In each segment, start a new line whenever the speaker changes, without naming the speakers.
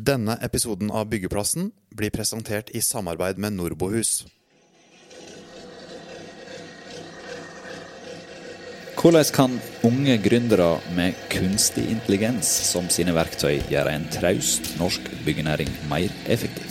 Denne episoden av Byggeplassen blir presentert i samarbeid med Norbohus.
Hvordan kan unge gründere med kunstig intelligens som sine verktøy gjøre en traust norsk byggenæring mer effektiv?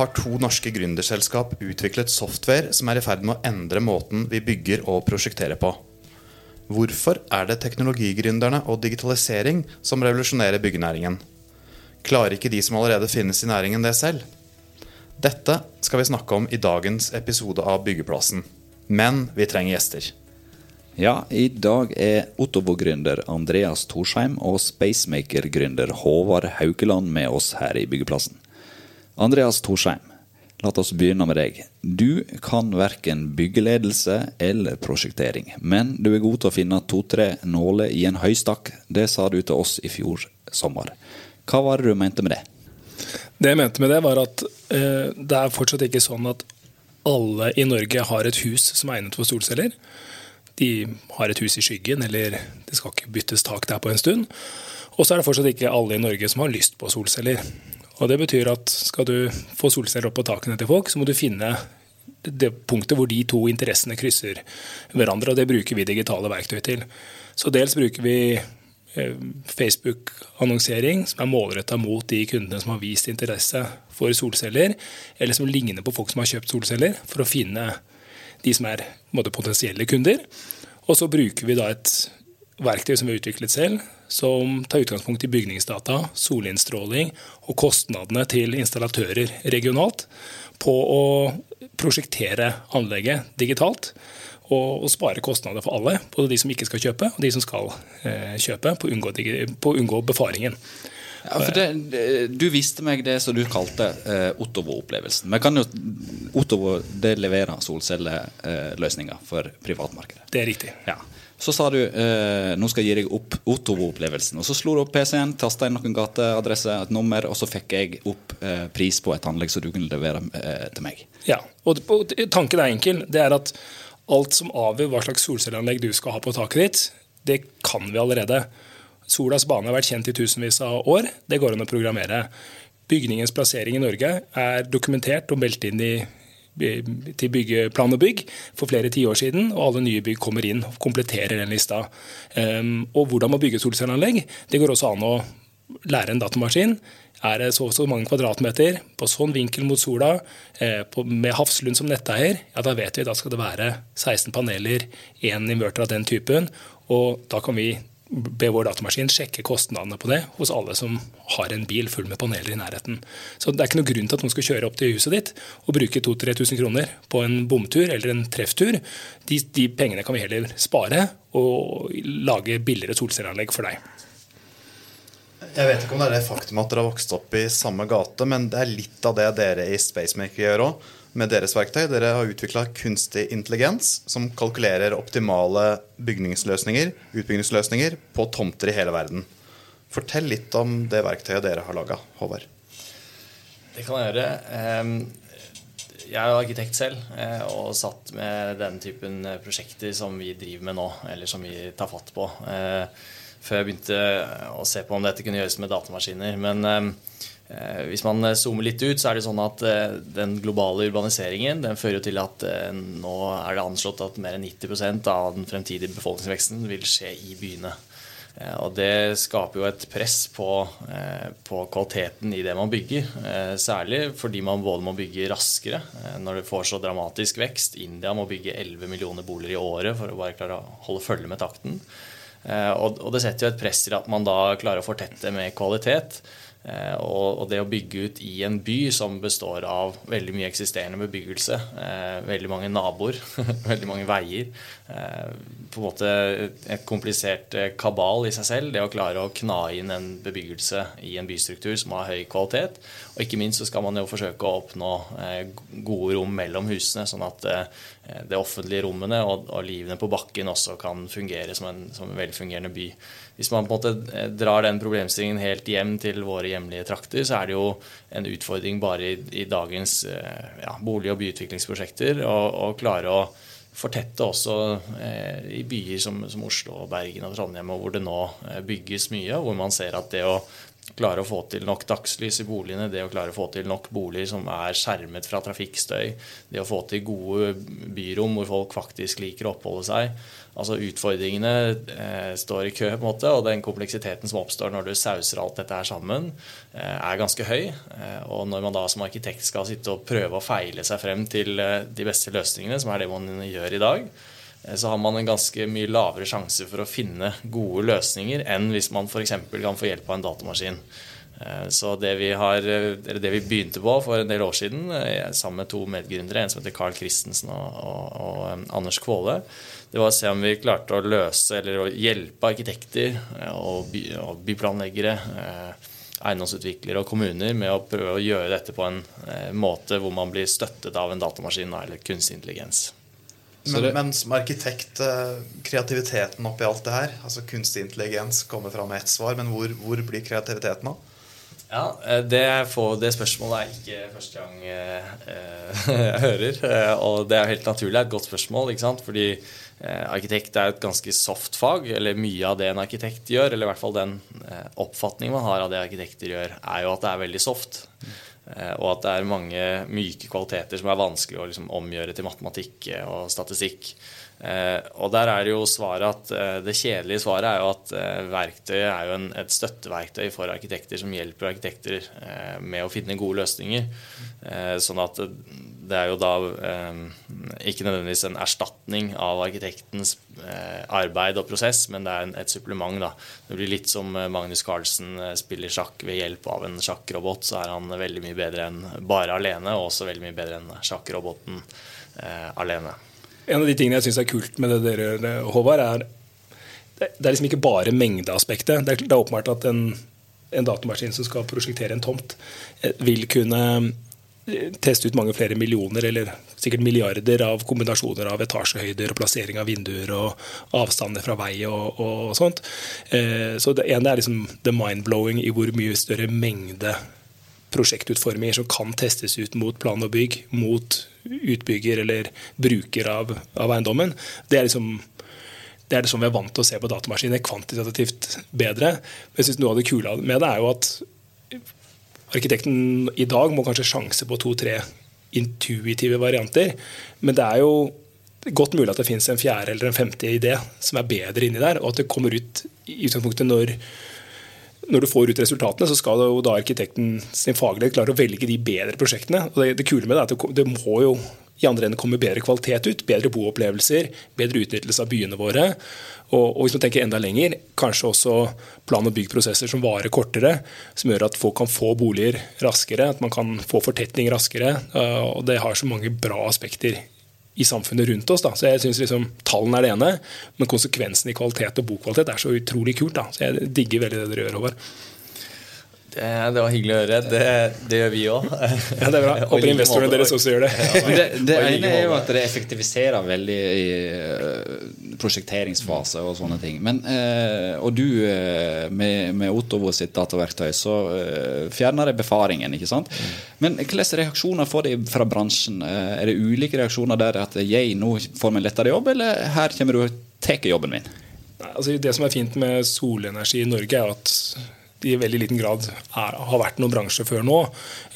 Har to norske gründerselskap utviklet software som er i ferd med å endre måten vi bygger og prosjekterer på. Hvorfor er det teknologigründerne og digitalisering som revolusjonerer byggenæringen? Klarer ikke de som allerede finnes i næringen det selv? Dette skal vi snakke om i dagens episode av Byggeplassen. Men vi trenger gjester.
Ja, i dag er Ottobo-gründer Andreas Torsheim og Spacemaker-gründer Håvard Haukeland med oss her i Byggeplassen. Andreas Torsheim, la oss begynne med deg. Du kan verken byggeledelse eller prosjektering, men du er god til å finne to-tre nåler i en høystakk. Det sa du til oss i fjor sommer. Hva var det du mente med det?
Det jeg mente med det, var at eh, det er fortsatt ikke sånn at alle i Norge har et hus som er egnet for solceller. De har et hus i skyggen, eller det skal ikke byttes tak der på en stund. Og så er det fortsatt ikke alle i Norge som har lyst på solceller. Og Det betyr at skal du få solceller opp på takene til folk, så må du finne det punktet hvor de to interessene krysser hverandre. og Det bruker vi digitale verktøy til. Så dels bruker vi eh, Facebook-annonsering som er målretta mot de kundene som har vist interesse for solceller, eller som ligner på folk som har kjøpt solceller, for å finne de som er potensielle kunder. Og så bruker vi da et verktøy som vi har utviklet selv, som tar utgangspunkt i bygningsdata, solinnstråling og kostnadene til installatører regionalt på å prosjektere anlegget digitalt. Og, og spare kostnader for alle, både de som ikke skal kjøpe og de som skal eh, kjøpe, på å unngå, unngå befaringen.
Ja, for det, det, Du viste meg det som du kalte eh, Ottovo-opplevelsen. Men kan jo Ottovo det leverer solcelleløsninger for privatmarkedet?
Det er riktig.
Ja. Så sa du eh, nå skal jeg gi deg opp Ottovo-opplevelsen. Og Så slo du opp PC-en, tasta inn noen gateadresse, et nummer, og så fikk jeg opp eh, pris på et anlegg som du kunne levere eh, til meg.
Ja, og, og Tanken er enkel. Det er at alt som avgjør hva slags solcelleanlegg du skal ha på taket ditt, det kan vi allerede. Solas bane har vært kjent i tusenvis av år. Det går an å programmere. Bygningens plassering i Norge er dokumentert og meldt inn i til byggeplan og bygg for flere tiår siden, og alle nye bygg kommer inn og kompletterer den lista. Um, og hvordan man bygger solcelleanlegg, det går også an å lære en datamaskin. Er det så og så mange kvadratmeter på sånn vinkel mot sola, eh, med Hafslund som netteier, ja da vet vi da skal det være 16 paneler, én inverter av den typen. Og da kan vi be vår datamaskin sjekke kostnadene på det hos alle som har en bil full med paneler i nærheten. Så Det er ikke noe grunn til at noen skal kjøre opp til huset ditt og bruke 2000-3000 kroner på en bomtur eller en trefftur. De, de, pengene kan vi heller spare og lage billigere solcelleanlegg for deg.
Jeg vet ikke om det er det faktum at dere har vokst opp i samme gate, men det er litt av det dere i Spacemaker gjør òg med deres verktøy. Dere har utvikla kunstig intelligens som kalkulerer optimale bygningsløsninger, utbyggingsløsninger på tomter i hele verden. Fortell litt om det verktøyet dere har laga, Håvard.
Det kan jeg gjøre. Jeg er arkitekt selv eh, og satt med den typen prosjekter som vi driver med nå, eller som vi tar fatt på. Eh, før jeg begynte å se på om dette kunne gjøres med datamaskiner. Men hvis man eh, zoomer litt ut, så er det sånn at eh, den globale urbaniseringen den fører til at nå er det anslått at mer enn 90% av den fremtidige befolkningsveksten vil skje i byene. Og Det skaper jo et press på, på, kvaliteten i det man bygger. Særlig fordi man både må bygge raskere når det får så dramatisk vekst. India må bygge 11 millioner boliger i året for å bare klare å holde følge med takten. Og det setter jo et press til at man da klarer å fortette med kvalitet. Eh, og, det å bygge ut i en by som består av veldig mye eksisterende bebyggelse, eh, veldig mange naboer, veldig mange veier eh, På en måte et komplisert kabal i seg selv. Det å klare å kna inn en bebyggelse i en bystruktur som har høy kvalitet. Og ikke minst så skal man jo forsøke å oppnå gode rom mellom husene, sånn at det offentlige rommene og, livene på bakken også kan fungere som en, som en velfungerende by. Hvis man på en måte eh, drar den problemstillingen helt hjem til våre hjemlige trakter, så er det jo en utfordring bare i, i dagens eh, ja, bolig- og byutviklingsprosjekter å klare å fortette også eh, i byer som, som, Oslo, Bergen og Trondheim, hvor det nå eh, bygges mye, hvor man ser at det å klare å få til nok dagslys i boligene, det å klare å få til nok boliger som er skjermet fra trafikkstøy, det å få til gode byrom hvor folk faktisk liker å oppholde seg. Altså Utfordringene eh, står i kø, på en måte, og den kompleksiteten som oppstår når du sauser alt dette her sammen, eh, er ganske høy. Eh, og når man da som arkitekt skal sitte og prøve å feile seg frem til eh, de beste løsningene, som er det man gjør i dag, så har man en ganske mye lavere sjanse for å finne gode løsninger enn hvis man f.eks. kan få hjelp av en datamaskin. Eh, så det vi, har, det vi, begynte på for en del år siden, eh, sammen med to medgründere, en som heter Carl Christensen og, og, og Anders Kvåle, det var å se om vi klarte å løse eller å hjelpe arkitekter og, by, og byplanleggere, eiendomsutviklere og kommuner med å prøve å gjøre dette på en måte hvor man blir støttet av en datamaskin eller kunstig intelligens.
Men, det, men, som arkitekt, eh, kreativiteten oppi alt det her altså Kunstig intelligens kommer fram med ett svar, men hvor, hvor blir kreativiteten av?
Ja, eh, det, får, det, spørsmålet er ikke første gang eh, jeg hører. Og det er helt naturlig. Det er et godt spørsmål. ikke sant? Fordi arkitekt er et ganske soft fag. Eller mye av det en arkitekt gjør, eller i hvert fall den oppfatningen man har av det arkitekter gjør, er jo at det er veldig soft. Eh, og at det er mange myke kvaliteter som er vanskelig å liksom omgjøre til matematikk eh, og statistikk. Eh, og der er det jo svaret at Det kjedelige svaret er jo at verktøyet er jo en, et støtteverktøy for arkitekter som hjelper arkitekter med å finne gode løsninger. Sånn at det er jo da ikke nødvendigvis en erstatning av arkitektens arbeid og prosess, men det er en, et supplement. da. Det blir litt som Magnus Carlsen spiller sjakk ved hjelp av en sjakkrobot. Så er han veldig mye bedre enn bare alene, og også veldig mye bedre enn sjakkroboten alene.
En av de tingene jeg syns er kult med det dere Håvard, er det er liksom ikke bare mengdeaspektet. Det er, det er åpenbart at en, en, datamaskin som skal prosjektere en tomt, eh, vil kunne eh, teste ut mange flere millioner, eller sikkert milliarder av kombinasjoner av etasjehøyder og plassering av vinduer og avstander fra vei og, og sånt. Eh, så det ene er liksom the mind-blowing i hvor mye større mengde prosjektutforminger som kan testes ut mot plan og bygg, mot utbygger eller bruker av, av eiendommen. Det er liksom det er det som vi er vant til å se på datamaskiner, kvantitativt bedre. Men jeg synes Noe av det kule med det er jo at arkitekten i dag må kanskje sjanse på to-tre intuitive varianter. Men det er jo godt mulig at det finnes en fjerde eller en femte idé som er bedre inni der, og at det kommer ut i utgangspunktet når når du får ut resultatene, så skal jo da arkitekten sin faglighet klare å velge de bedre prosjektene. Og det, det kule med det er at det, det må jo i andre enden kommer bedre kvalitet ut, bedre boopplevelser, bedre utnyttelse av byene våre. Og, og, hvis man tenker enda lenger, kanskje også plan- og byggprosesser som varer kortere, som gjør at folk kan få boliger raskere, at man kan få fortetning raskere. og Det har så mange bra aspekter i samfunnet rundt oss. Da. Så jeg synes liksom, Tallene er det ene, men konsekvensen i kvalitet og bokvalitet er så utrolig kult. Da. Så jeg digger veldig det dere gjør, Håvard.
Det, det, var hyggelig å høre. Det, det gjør vi òg.
Ja, det er bra. Håper investorene deres også gjør det.
Ja, det, det ene er jo at det effektiviserer veldig i uh, prosjekteringsfase og sånne ting. Men, uh, og du med, med Ottovo sitt dataverktøy, så fjerner det befaringen, ikke sant? Mm. Men hvilke reaksjoner får de fra bransjen? er det ulike reaksjoner der at jeg nå får meg lettere jobb, eller her kommer du og tar jobben min?
Altså, det som er fint med solenergi i Norge, er at i veldig liten grad er, har vært noen bransje før nå.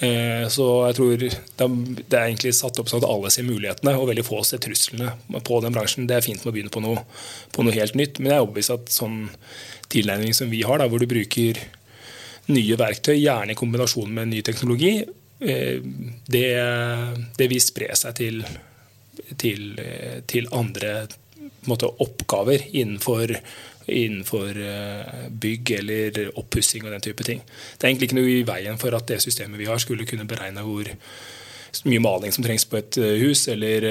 Eh, så jeg tror det er, egentlig satt opp sånn at alle ser mulighetene, og veldig få ser truslene på den bransjen. Det er fint med å begynne på noe, på noe helt nytt. Men jeg er overbevist at sånn tilnærming som vi har, da, hvor du bruker nye verktøy, gjerne i kombinasjon med ny teknologi, eh, det, det, vil spre seg til, til, til andre måte, oppgaver innenfor innenfor eh, bygg eller oppussing og den type ting. Det er egentlig ikke noe i veien for at det systemet vi har, skulle kunne beregne hvor mye maling som trengs på et eh, hus, eller,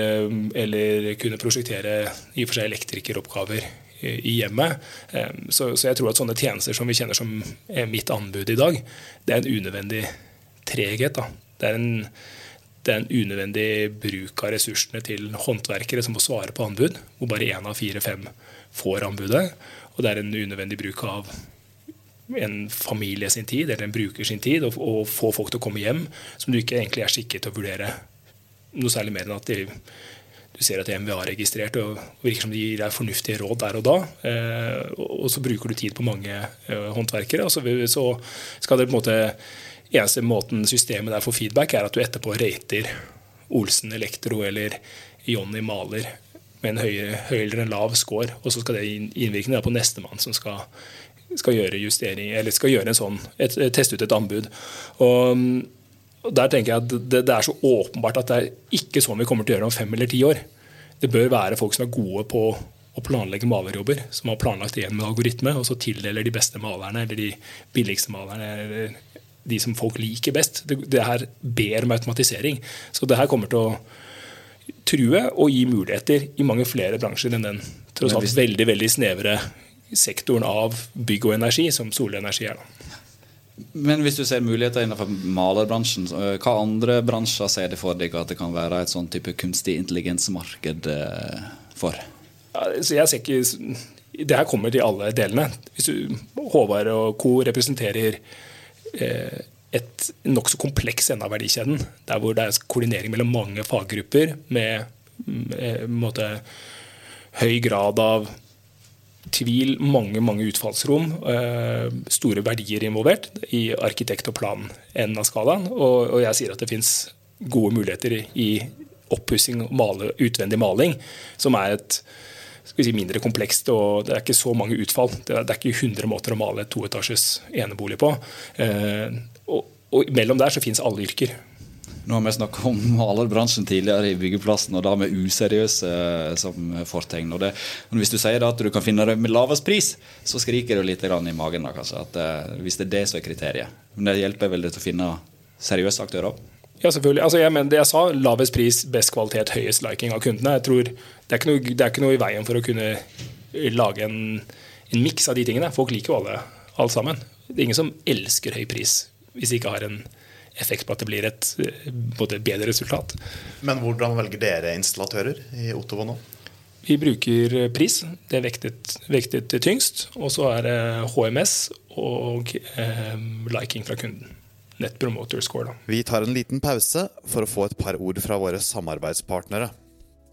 eller kunne prosjektere i og for seg elektrikeroppgaver i hjemmet. Så, så, jeg tror at sånne tjenester som vi kjenner som mitt anbud i dag, det er en unødvendig treghet. Da. Det er en det er en unødvendig bruk av ressursene til håndverkere som må svare på anbud, hvor bare én av fire-fem får anbudet. Og det er en unødvendig bruk av en familie sin tid eller en bruker sin tid, og få folk til å komme hjem som du ikke egentlig er skikket til å vurdere noe særlig mer enn at de, du ser at de er MVA-registrert og virker som de gir deg fornuftige råd der og da. Eh, og så bruker du tid på mange eh, håndverkere. og så, så skal det på en måte Eneste måten systemet der får feedback, er at du etterpå rater Olsen Elektro eller Jonny Maler med en høyere, eller en lav score. Og så skal det innvirke på nestemann som skal, skal, gjøre justering, eller skal gjøre en sånn, et, teste ut et anbud. Og, og Der tenker jeg at det, det, er så åpenbart at det er ikke sånn vi kommer til å gjøre om fem eller ti år. Det bør være folk som er gode på å planlegge malerjobber, som har planlagt igjen med algoritme, og så tildeler de beste malerne eller de billigste malerne eller de som folk liker best. Det her ber om automatisering. Så det her kommer til å true og gi muligheter i mange flere bransjer enn den tross alt veldig veldig snevre sektoren av bygg og energi, som solenergi er. da.
Men hvis du ser muligheter innenfor malerbransjen, hva andre bransjer ser det for deg at det kan være et sånn type kunstig intelligensmarked eh, for?
Ja, jeg ser ikke Det her kommer til alle delene. Hvis du, Håvard og co. representerer Eh, et nokså kompleks ende av verdikjeden. Der hvor det er koordinering mellom mange faggrupper med, med eh, måte, høy grad av tvil, mange mange utfallsrom, eh, store verdier involvert i arkitekt- og plan-enden av skalaen. Og, jeg sier at det fins gode muligheter i oppussing og utvendig maling, som er et si, mindre komplekst, og det er ikke så mange utfall. Det er, ikke 100 måter å male et toetasjes enebolig på. Eh, og, mellom der så finnes alle yrker.
Nå har vi snakket om malerbransjen tidligere i byggeplassen, og da med useriøse eh, som fortegn. Og det, hvis du sier at du kan finne det med lavest pris, så skriker du litt i magen. Da, kanskje, at, uh, hvis det er det som er kriteriet. Men det hjelper vel det til å finne seriøse aktører?
Ja, selvfølgelig. Altså, jeg, mener, det jeg sa, lavest pris, best kvalitet, høyest liking av kundene. Jeg tror det er, ikke noe, det er ikke noe i veien for å kunne lage en, en miks av de tingene. Folk liker jo alle, alt sammen. Det er ingen som elsker høy pris hvis vi ikke har en effekt på at det blir et både bedre resultat.
Men hvordan velger dere installatører i Ottovo nå?
Vi bruker pris. Det er vektet, vektet tyngst. Og så er det HMS og eh, liking fra kunden. Net Promoter Score. Da.
Vi tar en liten pause for å få et par ord fra våre samarbeidspartnere.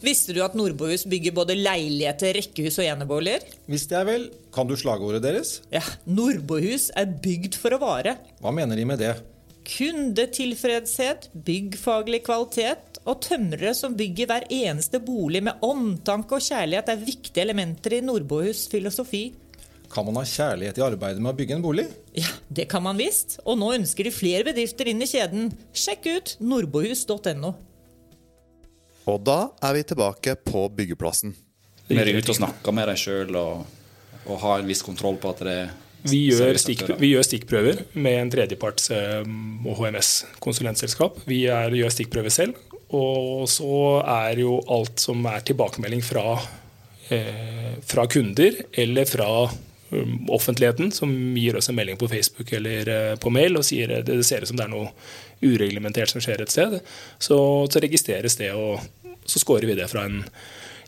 Visste du at Nordbohus bygger både leiligheter, rekkehus og eneboliger?
Visste jeg vel. Kan du slagordet deres?
Ja, Nordbohus er bygd for å vare.
Hva mener de med det?
Kundetilfredshet, byggfaglig kvalitet og tømrere som bygger hver eneste bolig med omtanke og kjærlighet, er viktige elementer i Nordbohus filosofi.
Kan man ha kjærlighet i arbeidet med å bygge en bolig?
Ja, det kan man visst. Og nå ønsker de flere bedrifter inn i kjeden. Sjekk ut nordbohus.no.
Og da er vi tilbake på byggeplassen.
Mer ut og snakke med deg sjøl og, og, ha en viss kontroll på at det er
vi gjør, stikk, vi gjør stikkprøver med en tredjeparts eh, HMS-konsulentselskap. Vi er, gjør stikkprøver selv. Og så er jo alt som er tilbakemelding fra, eh, fra kunder eller fra Um, offentligheten, som gir oss en melding på Facebook eller eh, på mail og sier at det ser ut som det er noe ureglementert som skjer et sted, så, så registreres det, og så scorer vi det fra en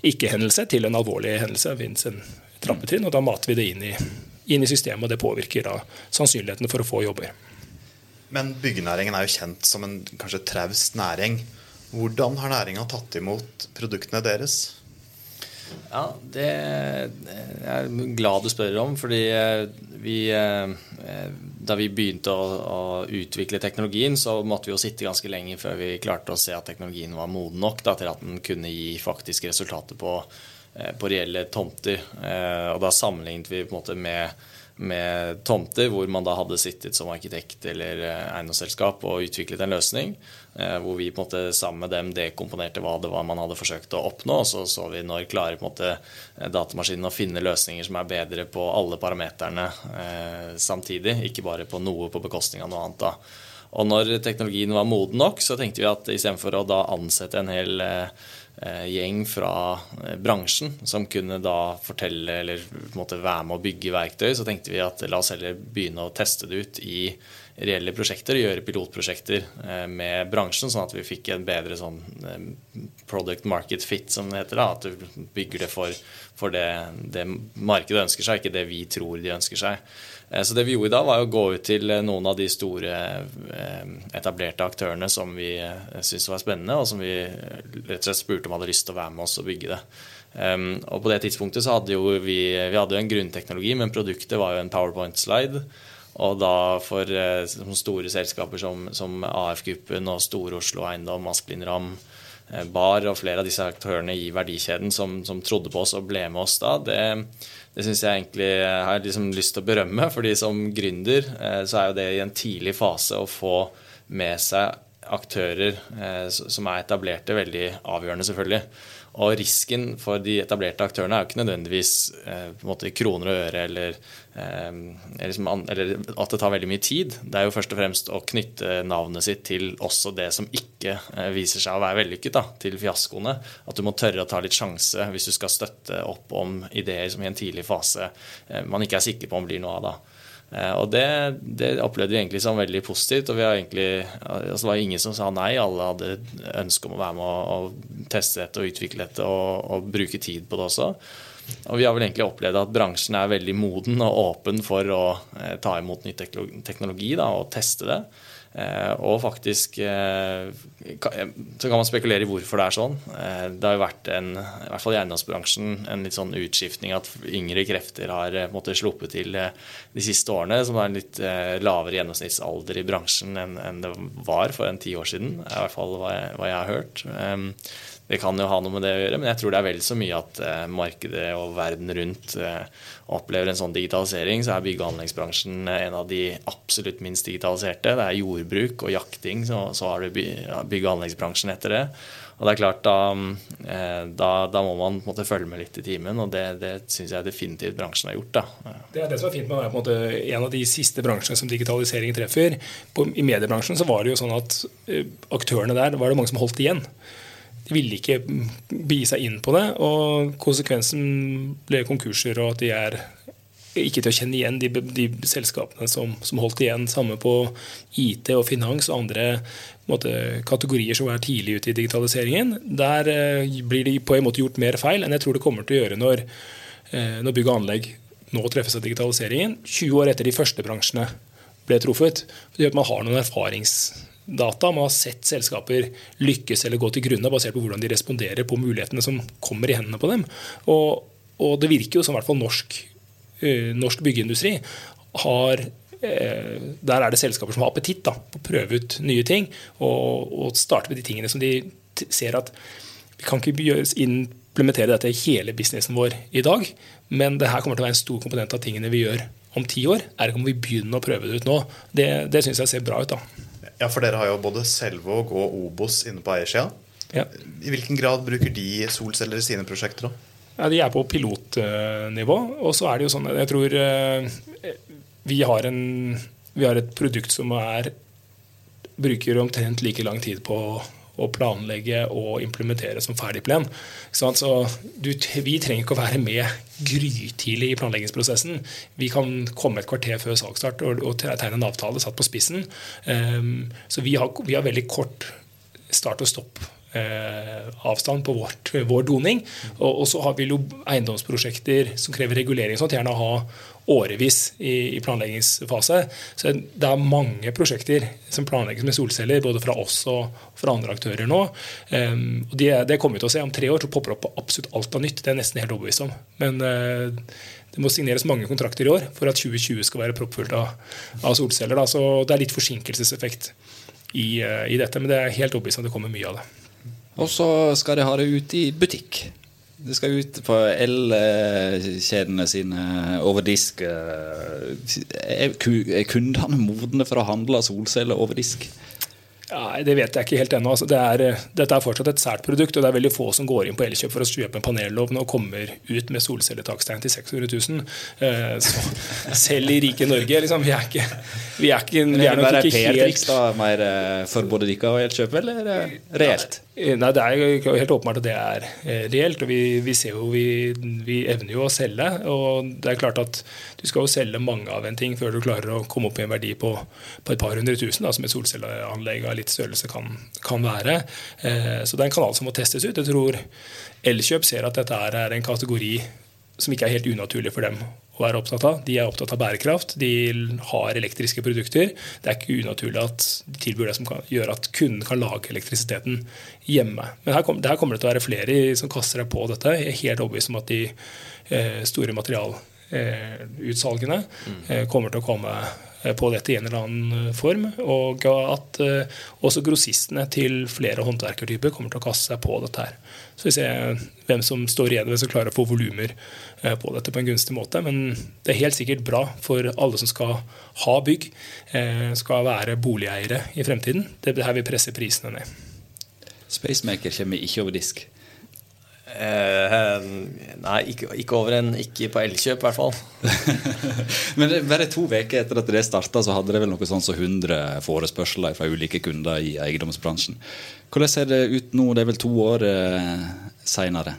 ikke-hendelse til en alvorlig hendelse. Det finnes en trappetrinn, og da mater vi det inn i, inn i systemet, og det påvirker da sannsynligheten for å få jobber.
Men byggenæringen er jo kjent som en kanskje traust næring. Hvordan har næringa tatt imot produktene deres?
Ja, det er jeg glad du spør om. Fordi eh, vi, eh, da vi begynte å, å, utvikle teknologien, så måtte vi jo sitte ganske lenge før vi klarte å se at teknologien var moden nok da, til at den kunne gi faktiske resultater på eh, på reelle tomter. Eh, og da sammenlignet vi på en måte med, med tomter hvor man da hadde sittet som arkitekt eller eh, eiendomsselskap og utviklet en løsning. Eh, hvor vi på en måte sammen med dem dekomponerte hva det var man hadde forsøkt å oppnå. Og så så vi når klarer på en måte eh, datamaskinen å finne løsninger som er bedre på alle parameterne eh, samtidig, ikke bare på noe på bekostning av noe annet. da. Og når teknologien var moden nok, så tenkte vi at istedenfor å da ansette en hel eh, gjeng fra eh, bransjen som kunne da fortelle eller på en måte være med å bygge verktøy, så tenkte vi at la oss heller begynne å teste det ut i reelle prosjekter, gjøre pilotprosjekter eh, med bransjen, sånn at vi fikk en bedre sånn product market fit, som det heter. da, At du bygger det for, for det, det markedet ønsker seg, ikke det vi tror de ønsker seg. Eh, så det vi gjorde da, var å gå ut til eh, noen av de store eh, etablerte aktørene som vi syntes var spennende, og som vi rett og slett spurte om hadde lyst til å være med oss og bygge det. Ehm, og på det tidspunktet så hadde jo vi, vi hadde jo en grunnteknologi, men produktet var jo en powerpoint-slide. Og da for store selskaper som, som AF-gruppen og Store Oslo Eiendom, Asplin Ram, Bar og flere av disse aktørene i verdikjeden som, som trodde på oss og ble med oss da, det det syns jeg egentlig jeg har liksom lyst til å berømme. fordi som gründer eh, så er jo det i en tidlig fase å få med seg aktører eh, som er etablerte, veldig avgjørende, selvfølgelig. Og risken for de etablerte aktørene er jo ikke nødvendigvis eh, kroner og øre eller, eh, liksom, eller, at det tar veldig mye tid. Det er jo først og fremst å knytte navnet sitt til også det som ikke eh, viser seg å være vellykket, da, til fiaskoene. At du må tørre å ta litt sjanse hvis du skal støtte opp om ideer som i en tidlig fase eh, man ikke er sikker på om blir noe av. da. Eh, og det, det, opplevde vi egentlig som veldig positivt. og egentlig, altså Det var ingen som sa nei. Alle hadde ønske om å være med og, teste dette og utvikle dette og, og, bruke tid på det også. Og vi har vel egentlig opplevd at bransjen er veldig moden og åpen for å eh, ta imot ny teknologi da, og teste det. Eh, og faktisk eh, så kan man spekulere i hvorfor det er sånn. Eh, det har jo vært en, i hvert fall i eiendomsbransjen en litt sånn utskiftning at yngre krefter har måttet sluppet til de siste årene, som er en litt lavere gjennomsnittsalder i bransjen enn det var for en ti år siden. i hvert fall hva jeg, hva jeg har hørt. Det kan jo ha noe med det å gjøre, men jeg tror det er vel så mye at eh, markedet og verden rundt eh, opplever en sånn digitalisering. Så er bygge- og anleggsbransjen en av de absolutt minst digitaliserte. Det er jordbruk og jakting, så, så har du bygge- og anleggsbransjen etter det. Og det er klart, Da, eh, da, da må man måte, følge med litt i timen, og det, det syns jeg definitivt bransjen har gjort. da.
Det er det som er fint med å være en, måte, en av de siste bransjene som digitalisering treffer. På, I mediebransjen så var det jo sånn at aktørene der var det mange som holdt igjen. De ville ikke begi seg inn på det, og konsekvensen ble konkurser og at de er ikke til å kjenne igjen de, de selskapene som, som, holdt igjen. Samme på IT og finans og andre måte, kategorier som er tidlig ute i digitaliseringen. Der eh, blir det på en måte gjort mer feil enn jeg tror det kommer til å gjøre når, eh, når bygg og anlegg nå treffes av digitaliseringen, 20 år etter de første bransjene ble truffet. Det gjør at man har noen erfarings data. Man har sett selskaper lykkes eller gå til grunne basert på hvordan de responderer på mulighetene som kommer i hendene på dem. Og, og det virker jo som i hvert fall norsk, uh, norsk byggeindustri har uh, Der er det selskaper som har appetitt på å prøve ut nye ting og, og starte med de tingene som de ser at vi kan ikke implementere dette i hele businessen vår i dag, men det her kommer til å være en stor komponent av tingene vi gjør om ti år. Er det om vi begynner å prøve det ut nå? Det, det syns jeg ser bra ut. da.
Ja, for dere har jo både Selvåg og Obos inne på eiersida. Ja. I hvilken grad bruker de solceller i sine prosjekter? da?
Ja, De er på pilotnivå. Og så er det jo sånn Jeg tror eh, vi har, en, vi har et produkt som er bruker omtrent like lang tid på å planlegge og implementere som ferdig plen. Så du, vi trenger ikke å være med grytidlig i planleggingsprosessen. Vi kan komme et kvarter før salgsstart og, og tegne en avtale satt på spissen. Um, så vi har, vi har, veldig kort start og stopp. Eh, avstand på vårt, vår doning. Og, og så har vi jo eiendomsprosjekter som krever regulering. sånn at gjerne ha årevis i, i, planleggingsfase. Så det er mange prosjekter som planlegges med solceller, både fra oss og fra andre aktører nå. Um, og det, det, kommer vi til å se. Om tre år så popper det opp på absolutt alt av nytt. Det er jeg nesten helt overbevist om. Men uh, det må signeres mange kontrakter i år for at 2020 skal være proppfullt av, av, solceller. Da. Så det er litt forsinkelseseffekt i, uh, i dette, men det er helt overbevist om det kommer mye av det.
Og så skal de ha det ut i butikk. Det skal ut på el-kjedene sine over disk. Er kundene modne for å handle solceller over disk?
Nei, Det vet jeg ikke helt ennå. Altså, det er, dette er fortsatt et sært produkt, og det er veldig få som går inn på Elkjøp for å kjøpe en panelovn og kommer ut med solcelletakstein til 600 000. Eh, selv i rike Norge, liksom, vi er ikke Vi er, ikke, vi er nok ikke helt
da, mer eh, for både dere og Elkjøp, eller er reelt?
Nei, Det er helt åpenbart at det er eh, reelt. og Vi, vi ser jo, vi, vi evner jo å selge. og det er klart at Du skal jo selge mange av en ting før du klarer å komme opp i en verdi på, på et par hundre tusen, da, som et solcelleanlegg av litt størrelse kan, kan være. Eh, Så det er en kanal som må testes ut. Jeg tror Elkjøp ser at dette er en kategori som ikke er helt unaturlig for dem å være opptatt av. De er opptatt av bærekraft, de har elektriske produkter. Det er ikke unaturlig at de tilbyr det som kan gjøre at kunden kan lage elektrisiteten hjemme. Men her, kom, her kommer det til å være flere som kaster seg på dette. Jeg er helt overbevist om at de eh, store materialutsalgene eh, kommer til å komme på dette i en eller annen form, og at eh, også grossistene til flere håndverkertyper kommer til å kaste seg på dette her. Så vi ser hvem som står igjen, hvem som klarer å få volumer eh, på dette på en gunstig måte. Men det er helt sikkert bra for alle som skal ha bygg, eh, skal være boligeiere i fremtiden. Det er her vi presser prisene ned.
Spacemaker kommer ikke over disk.
Eh, nei, ikke, ikke over en Ikke på Elkjøp, i hvert fall.
Men bare to uker etter at det starta, så hadde det vel noe sånn som 100 forespørsler fra ulike kunder i eiendomsbransjen. Hvordan ser det ut nå? Det er vel to år eh, seinere.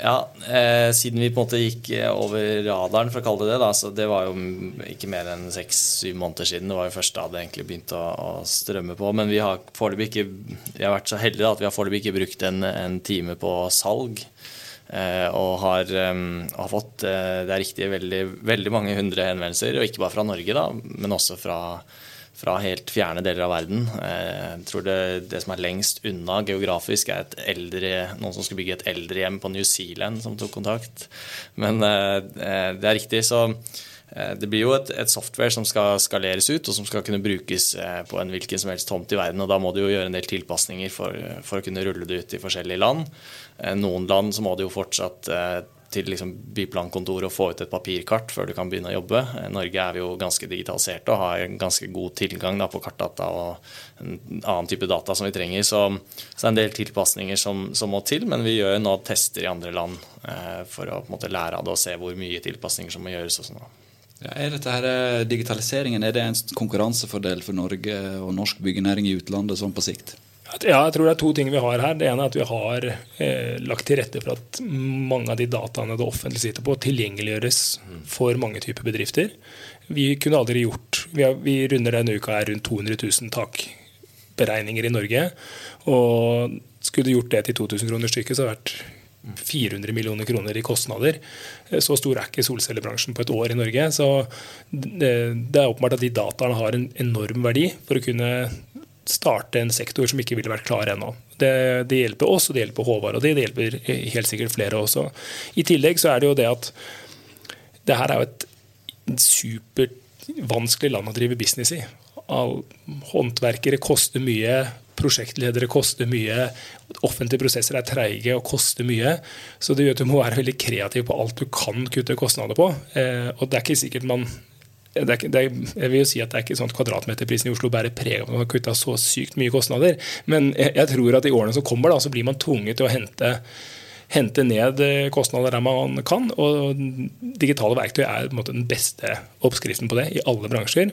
Ja, eh, siden vi på en måte gikk eh, over radaren, for å kalle det det, da, så det var jo ikke mer enn seks-syv måneder siden. Det var jo først da det egentlig begynte å, å strømme på. Men vi har foreløpig ikke Vi har vært så heldige da, at vi har foreløpig ikke brukt en, en time på salg. Eh, og har, eh, har fått, eh, det er riktig, veldig, veldig mange hundre henvendelser. Og ikke bare fra Norge, da, men også fra fra helt fjerne deler av verden. Jeg tror det, det som er lengst unna geografisk, er eldre, noen som skulle bygge et eldrehjem på New Zealand, som tok kontakt. Men det er riktig, så det blir jo et, et, software som skal skaleres ut, og som skal kunne brukes på en hvilken som helst tomt i verden. og Da må du jo gjøre en del tilpasninger for, for å kunne rulle det ut i forskjellige land. Noen land så må du jo fortsatt til liksom byplankontoret og få ut et papirkart før du kan begynne å jobbe. I Norge er vi jo ganske digitaliserte og har ganske god tilgang da, på kartdata og en annen type data som vi trenger. Så, så det er en del tilpasninger som, som, må til, men vi gjør nå tester i andre land eh, for å måte lære av det og se hvor mye tilpasninger som må gjøres. og sånn.
Ja, er dette her Digitaliseringen er det en konkurransefordel for Norge og norsk byggenæring i utlandet sånn på sikt?
Ja, jeg tror det er to ting vi har her. Det ene er at vi har eh, lagt til rette for at mange av de dataene det offentlige sitter på, tilgjengeliggjøres for mange typer bedrifter. Vi kunne aldri gjort Vi, har, vi runder denne uka her rundt 200 000 takberegninger i Norge. Og skulle du gjort det til 2000 kroner stykket, så hadde det vært 400 millioner kroner i kostnader. Så stor er ikke solcellebransjen på et år i Norge. Så det er åpenbart at de dataene har en enorm verdi for å kunne starte en sektor som ikke ville vært klar ennå. Det, det, hjelper oss, og det hjelper Håvard, og det, det hjelper helt sikkert flere også. I tillegg så er det jo det at det her er jo et supervanskelig land å drive business i. All, håndverkere koster mye, prosjektledere koster mye, offentlige prosesser er treige og koster mye. Så det gjør at du må være veldig kreativ på alt du kan kutte kostnader på. Eh, og det er ikke sikkert man det er, det er, jeg vil jo si at det er ikke sånn at Kvadratmeterprisen i Oslo bærer preg av at man har kutta så sykt mye kostnader. Men jeg, jeg, tror at i årene som kommer, da, så blir man tvunget til å hente, hente ned kostnader der man kan. Og digitale verktøy er måte, den beste oppskriften på det i alle bransjer.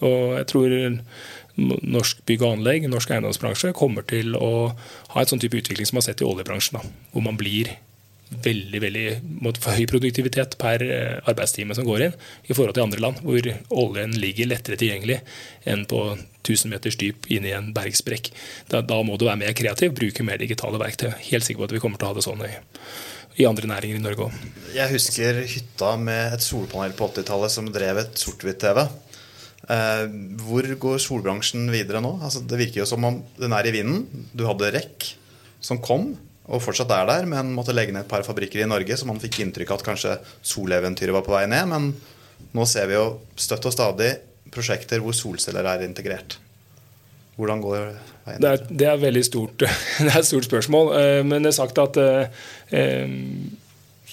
Og jeg tror norsk bygg og anlegg, norsk eiendomsbransje, kommer til å ha et sånn type utvikling som man har sett i oljebransjen. Da, hvor man blir veldig veldig for høy produktivitet per arbeidstime som går inn, i forhold til andre land, hvor oljen ligger lettere tilgjengelig enn på 1000 meters dyp inni en bergsprekk. Da, da, må du være mer kreativ, bruke mer digitale verktøy. Helt sikker på at vi kommer til å ha det sånn i, i andre næringer i Norge òg.
Jeg husker hytta med et solpanel på 80-tallet som drev et sort-hvitt-TV. Eh, hvor går solbransjen videre nå? Altså, det virker jo som om den er i vinden. Du hadde REC som kom og fortsatt er der, men måtte legge ned et par fabrikker i Norge, så man fikk inntrykk av at kanskje soleventyret var på vei ned. Men nå ser vi jo støtt og stadig prosjekter hvor solceller er integrert. Hvordan går veien?
Det er, det er, veldig stort, det er et stort spørsmål. Eh, men det er sagt at eh,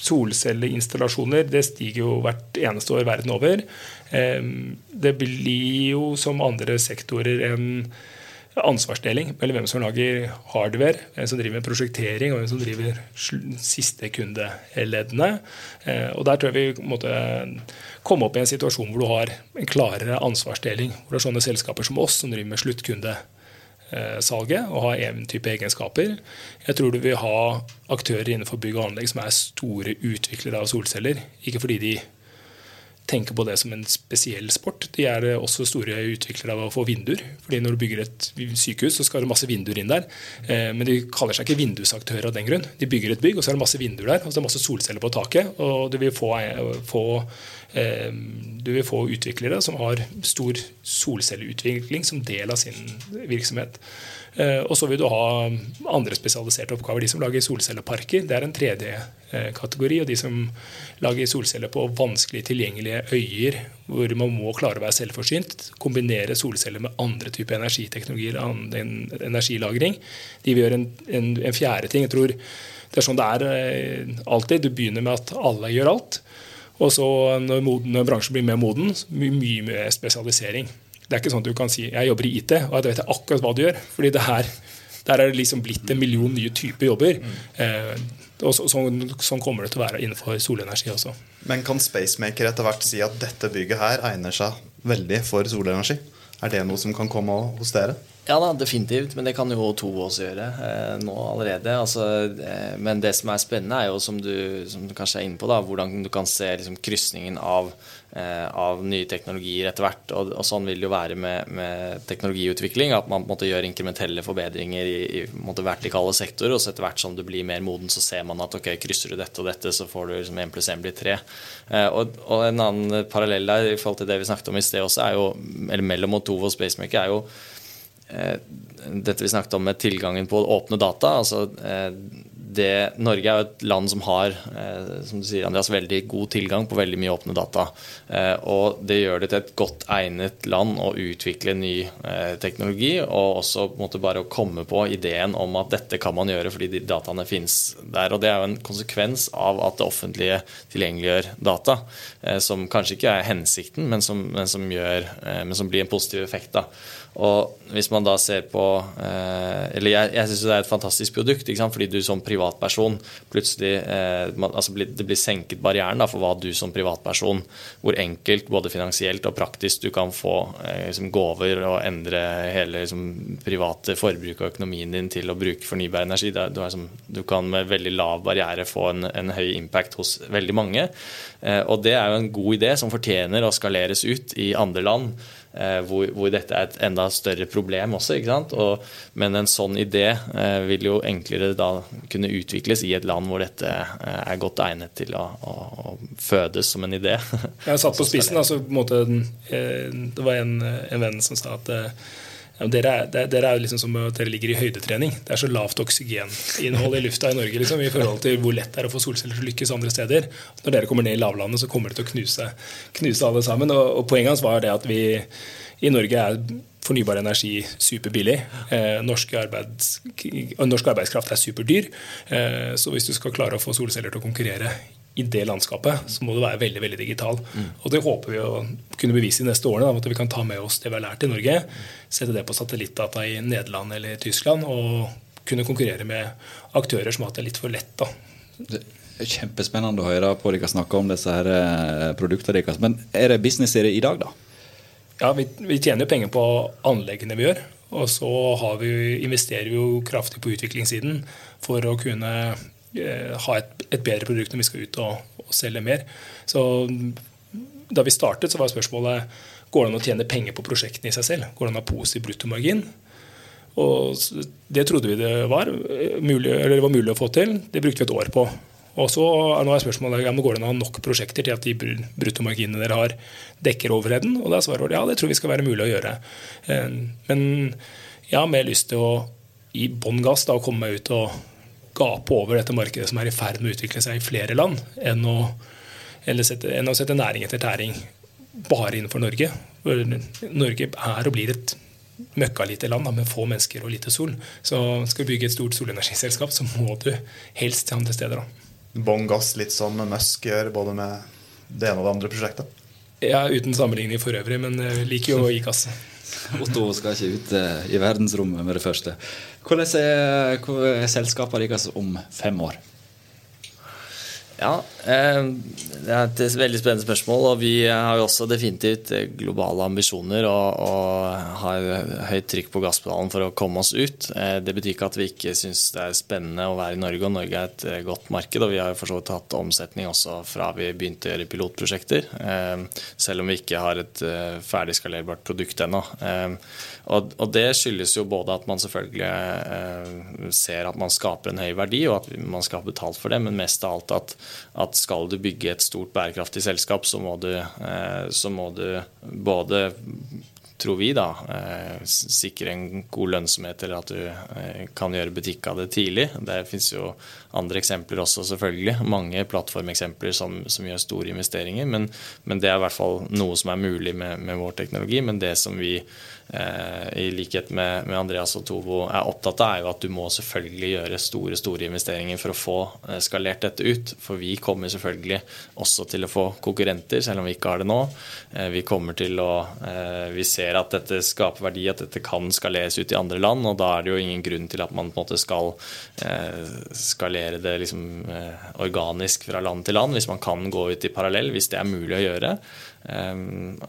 solcelleinstallasjoner det stiger jo hvert eneste år verden over. Eh, det blir jo som andre sektorer en ansvarsdeling mellom hvem som lager hardware, hvem som driver prosjektering og hvem som driver siste kundeleddene. Eh, og Der tror jeg vi måtte komme opp i en situasjon hvor du har en klarere ansvarsdeling. Hvor det er sånne selskaper som oss som driver med sluttkundesalget og har en type egenskaper. Jeg tror du vil ha aktører innenfor bygg og anlegg som er store utviklere av solceller. Ikke fordi de tenker på det som en spesiell sport. De er også store utviklere av å få vinduer. fordi Når du bygger et sykehus, så skal det masse vinduer inn der. Eh, men de kaller seg ikke vindusaktører av den grunn. De bygger et bygg, og så er det masse vinduer der. og så er det masse solceller på taket. og du vil få, få eh, du vil få utviklere som har stor solcelleutvikling som del av sin virksomhet. Eh, og så vil du ha andre spesialiserte oppgaver. De som lager solcelleparker, det er en tredje eh, kategori. Og de som lager solceller på vanskelig tilgjengelige øyer, hvor man må klare å være selvforsynt, kombinere solceller med andre typer energiteknologier, energilagring, de vil gjøre en, en, en fjerde ting. Jeg tror det er sånn det er eh, alltid. Du begynner med at alle gjør alt. Og så når, moden, når bransjen blir mer moden, mye, mye mer spesialisering. Det er ikke sånn at du kan si jeg jobber i IT, og jeg vet akkurat hva du gjør. fordi det her, der er det liksom blitt en million nye typer jobber. Eh, og så, sånn, sånn, kommer det til å være innenfor solenergi også.
Men kan Spacemaker etter hvert si at dette bygget her egner seg veldig for solenergi? Er det noe som kan komme hos dere?
Ja da, definitivt. Men det kan jo to også gjøre eh, nå allerede. Altså, eh, men det som er spennende, er jo som du, som du kanskje er inne på, da, hvordan du kan se liksom, krysningen av, eh, av, nye teknologier etter hvert. Og, og, sånn vil det jo være med, med teknologiutvikling. At man måtte gjøre inkrementelle forbedringer i, i måte, vertikale sektorer. Og så etter hvert som du blir mer moden, så ser man at ok, krysser du dette og dette, så får du liksom 1 pluss 1 blir 3. Eh, og, og, en annen parallell der i forhold til det vi snakket om i sted også, er jo, eller mellom Otovo og Spacemaker, er jo dette vi snakket om med tilgangen på åpne data. altså eh, det, Norge er jo et land som har eh, som du sier, Andreas, veldig god tilgang på veldig mye åpne data. og Det gjør det til et godt egnet land å utvikle ny teknologi. Og også måtte bare å komme på ideen om at dette kan man gjøre fordi de dataene finnes der. og Det er jo en konsekvens av at det offentlige tilgjengeliggjør data. som kanskje ikke er hensikten, men som, men som, gjør, men som blir en positiv effekt. da. Og hvis man da ser på eh, Eller jeg, jeg syns det er et fantastisk produkt, fordi du som privatperson plutselig eh, altså Det blir senket barrieren for hva du som privatperson Hvor enkelt, både finansielt og praktisk, du kan få eh, liksom, gaver og endre hele liksom, private forbruk og økonomien din til å bruke fornybar energi. Du, liksom, du, kan med veldig lav barriere få en, en høy impact hos veldig mange. Og det er jo en god idé som fortjener å skaleres ut i andre land. Eh, hvor, hvor, dette er et enda større problem også. ikke sant? Og, men en sånn idé eh, vil jo enklere da kunne utvikles i et land hvor dette eh, er godt egnet til å, å, å fødes som en idé.
Jeg satt på spissen. altså på en måte, Det var en, en venn som sa at ja, dere, er, dere er liksom som dere ligger i høydetrening. Det er så lavt oksygeninnhold i lufta i Norge liksom, i forhold til hvor lett det er å få solceller til å lykkes andre steder. Når dere kommer ned i lavlandet, så kommer det til å knuse, knuse alle sammen. Og, og Poenget hans var det at vi i Norge er fornybar energi superbillig. Eh, norsk, arbeids, norsk arbeidskraft er superdyr. Eh, så hvis du skal klare å få solceller til å konkurrere i det landskapet, så må du være veldig veldig digital. Mm. Og Det håper vi å kunne bevise de neste årene. Da, at vi kan ta med oss det vi har lært i Norge, sette det på satellittdata i Nederland eller Tyskland, og kunne konkurrere med aktører som har hatt det litt for lett. da.
Det er Kjempespennende å høre på dere snakke om disse her eh, produktene deres. Men er det business i det i dag, da?
Ja, vi, vi tjener jo penger på anleggene vi gjør. Og så vi, investerer vi jo kraftig på utviklingssiden for å kunne ha et, et, bedre produkt når vi skal ut og, og, selge mer. Så Da vi startet, så var spørsmålet går det an å tjene penger på prosjektene i seg selv. Går det an å ha positiv bruttomargin? Og Det trodde vi det var eh, mulig, det var mulig å få til. Det brukte vi et år på. Og så nå er spørsmålet ja, går det an å ha nok prosjekter til at de bruttomarginene dere har, dekker overheden. Og da svarer ja, det tror vi skal være mulig å gjøre. Eh, men jeg har mer lyst til å gi bånn gass og komme meg ut og gape over dette markedet som er i ferd med å utvikle seg i flere land, enn å, sette, enn å sette næring etter tæring bare innenfor Norge. For Norge er og blir et møkkalite land da, med få mennesker og lite sol. Så skal du bygge et stort solenergiselskap, så må du helst til andre steder. da.
Bånn gass, litt som Musk gjør både med det ene og det andre prosjektet.
Ja, Uten sammenligning for øvrig, men jeg liker jo å gi gass.
Otto skal ikke ut eh, i verdensrommet med det første. Hvordan er, selskapet deres om fem år?
Ja, eh, det er et veldig spennende spørsmål. Og vi har jo også definitivt eh, globale ambisjoner og, og har høyt trykk på gasspedalen for å komme oss ut. Eh, det betyr ikke at vi ikke syns det er spennende å være i Norge, og Norge er et godt marked. Og vi har for så vidt hatt omsetning også fra vi begynte å gjøre pilotprosjekter, selv om vi ikke har et ferdig skalerbart produkt ennå. Og, det skyldes jo både at man selvfølgelig ser at man skaper en høy verdi, og at man skal ha betalt for det, men mest av alt at, at skal du bygge et stort bærekraftig selskap, så må du, eh, så må du både tror vi, da, eh, sikre en god lønnsomhet, eller at du eh, kan gjøre butikk av det tidlig. Det fins jo andre eksempler også, selvfølgelig. Mange plattformeksempler som, som gjør store investeringer. Men, men, det er i hvert fall noe som er mulig med, med vår teknologi. Men det som vi Eh, i likhet med, med, Andreas og Tovo er opptatt av, er jo at du må selvfølgelig gjøre store store investeringer for å få eh, skalert dette ut. For vi kommer selvfølgelig også til å få konkurrenter, selv om vi ikke har det nå. Eh, vi kommer til å Vi ser at dette skaper verdi, at dette kan skaleres ut i andre land. Og da er det jo ingen grunn til at man på en måte skal skalere det liksom organisk fra land til land, hvis man kan gå ut i parallell, hvis det er mulig å gjøre. Ehm,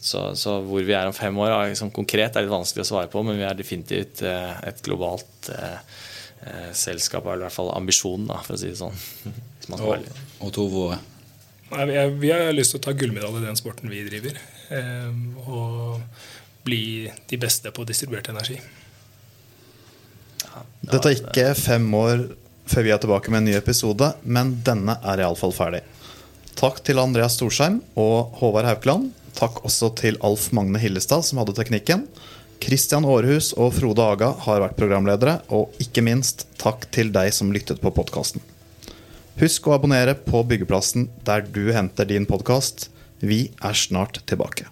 så, så, hvor vi er om fem år, liksom, konkret er litt vanskelig å svare på, men vi er definitivt eh, et globalt eh, eh, selskap, eller i hvert fall ambisjonen, da, for å si det sånn.
og, og Tovo?
Nei, vi, er, har lyst til å ta gullmedalje i den sporten vi driver. Ehm, og bli de beste på distribuert energi.
Dette er ikke fem år før vi er tilbake med en ny episode, men denne er iallfall ferdig. Takk til Andreas Storsheim og Håvard Haukeland. Takk også til Alf Magne Hillestad, som hadde teknikken. Kristian Aarhus og Frode Aga har vært programledere. Og ikke minst takk til deg som lyttet på podkasten. Husk å abonnere på Byggeplassen der du henter din podkast. Vi er snart tilbake.